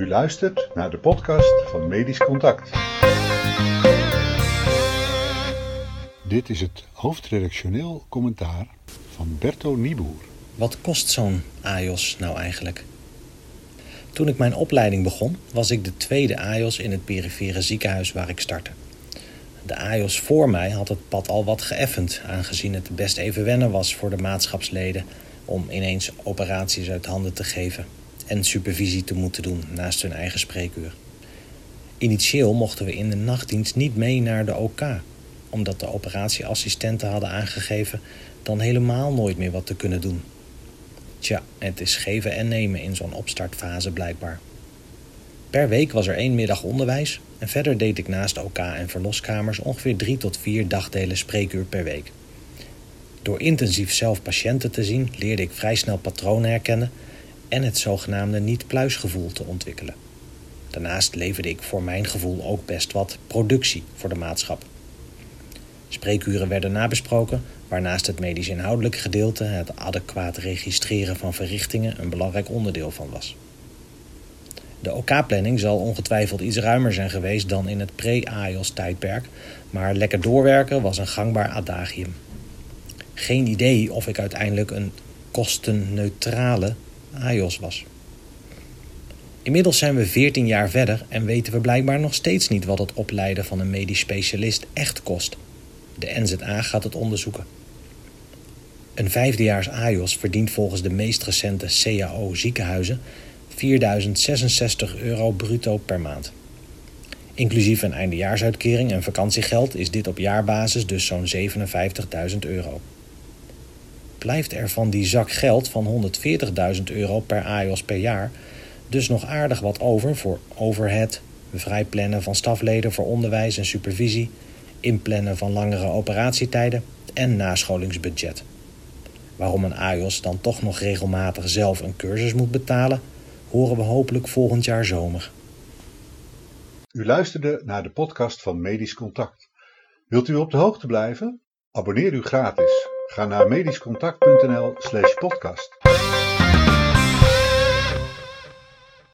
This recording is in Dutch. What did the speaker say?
U luistert naar de podcast van Medisch Contact. Dit is het hoofdredactioneel commentaar van Berto Nieboer. Wat kost zo'n AJOS nou eigenlijk? Toen ik mijn opleiding begon, was ik de tweede AJOS in het perifere ziekenhuis waar ik startte. De AJOS voor mij had het pad al wat geëffend, aangezien het best even wennen was voor de maatschapsleden om ineens operaties uit handen te geven en supervisie te moeten doen naast hun eigen spreekuur. Initieel mochten we in de nachtdienst niet mee naar de OK, omdat de operatieassistenten hadden aangegeven dan helemaal nooit meer wat te kunnen doen. Tja, het is geven en nemen in zo'n opstartfase blijkbaar. Per week was er één middag onderwijs en verder deed ik naast OK en verloskamers ongeveer drie tot vier dagdelen spreekuur per week. Door intensief zelf patiënten te zien leerde ik vrij snel patronen herkennen en het zogenaamde niet-pluisgevoel te ontwikkelen. Daarnaast leverde ik voor mijn gevoel ook best wat productie voor de maatschap. Spreekuren werden nabesproken, waarnaast het medisch inhoudelijk gedeelte, het adequaat registreren van verrichtingen, een belangrijk onderdeel van was. De OK-planning zal ongetwijfeld iets ruimer zijn geweest dan in het pre-AIOS-tijdperk, maar lekker doorwerken was een gangbaar adagium. Geen idee of ik uiteindelijk een kostenneutrale AIOS was. Inmiddels zijn we 14 jaar verder en weten we blijkbaar nog steeds niet wat het opleiden van een medisch specialist echt kost. De NZA gaat het onderzoeken. Een vijfdejaars AIOS verdient volgens de meest recente CAO ziekenhuizen 4066 euro bruto per maand. Inclusief een eindejaarsuitkering en vakantiegeld is dit op jaarbasis dus zo'n 57.000 euro. Blijft er van die zak geld van 140.000 euro per AIOS per jaar dus nog aardig wat over voor overhead, vrijplannen van stafleden voor onderwijs en supervisie, inplannen van langere operatietijden en nascholingsbudget. Waarom een AIOS dan toch nog regelmatig zelf een cursus moet betalen, horen we hopelijk volgend jaar zomer. U luisterde naar de podcast van Medisch Contact. Wilt u op de hoogte blijven? Abonneer u gratis. Ga naar medischcontact.nl/podcast.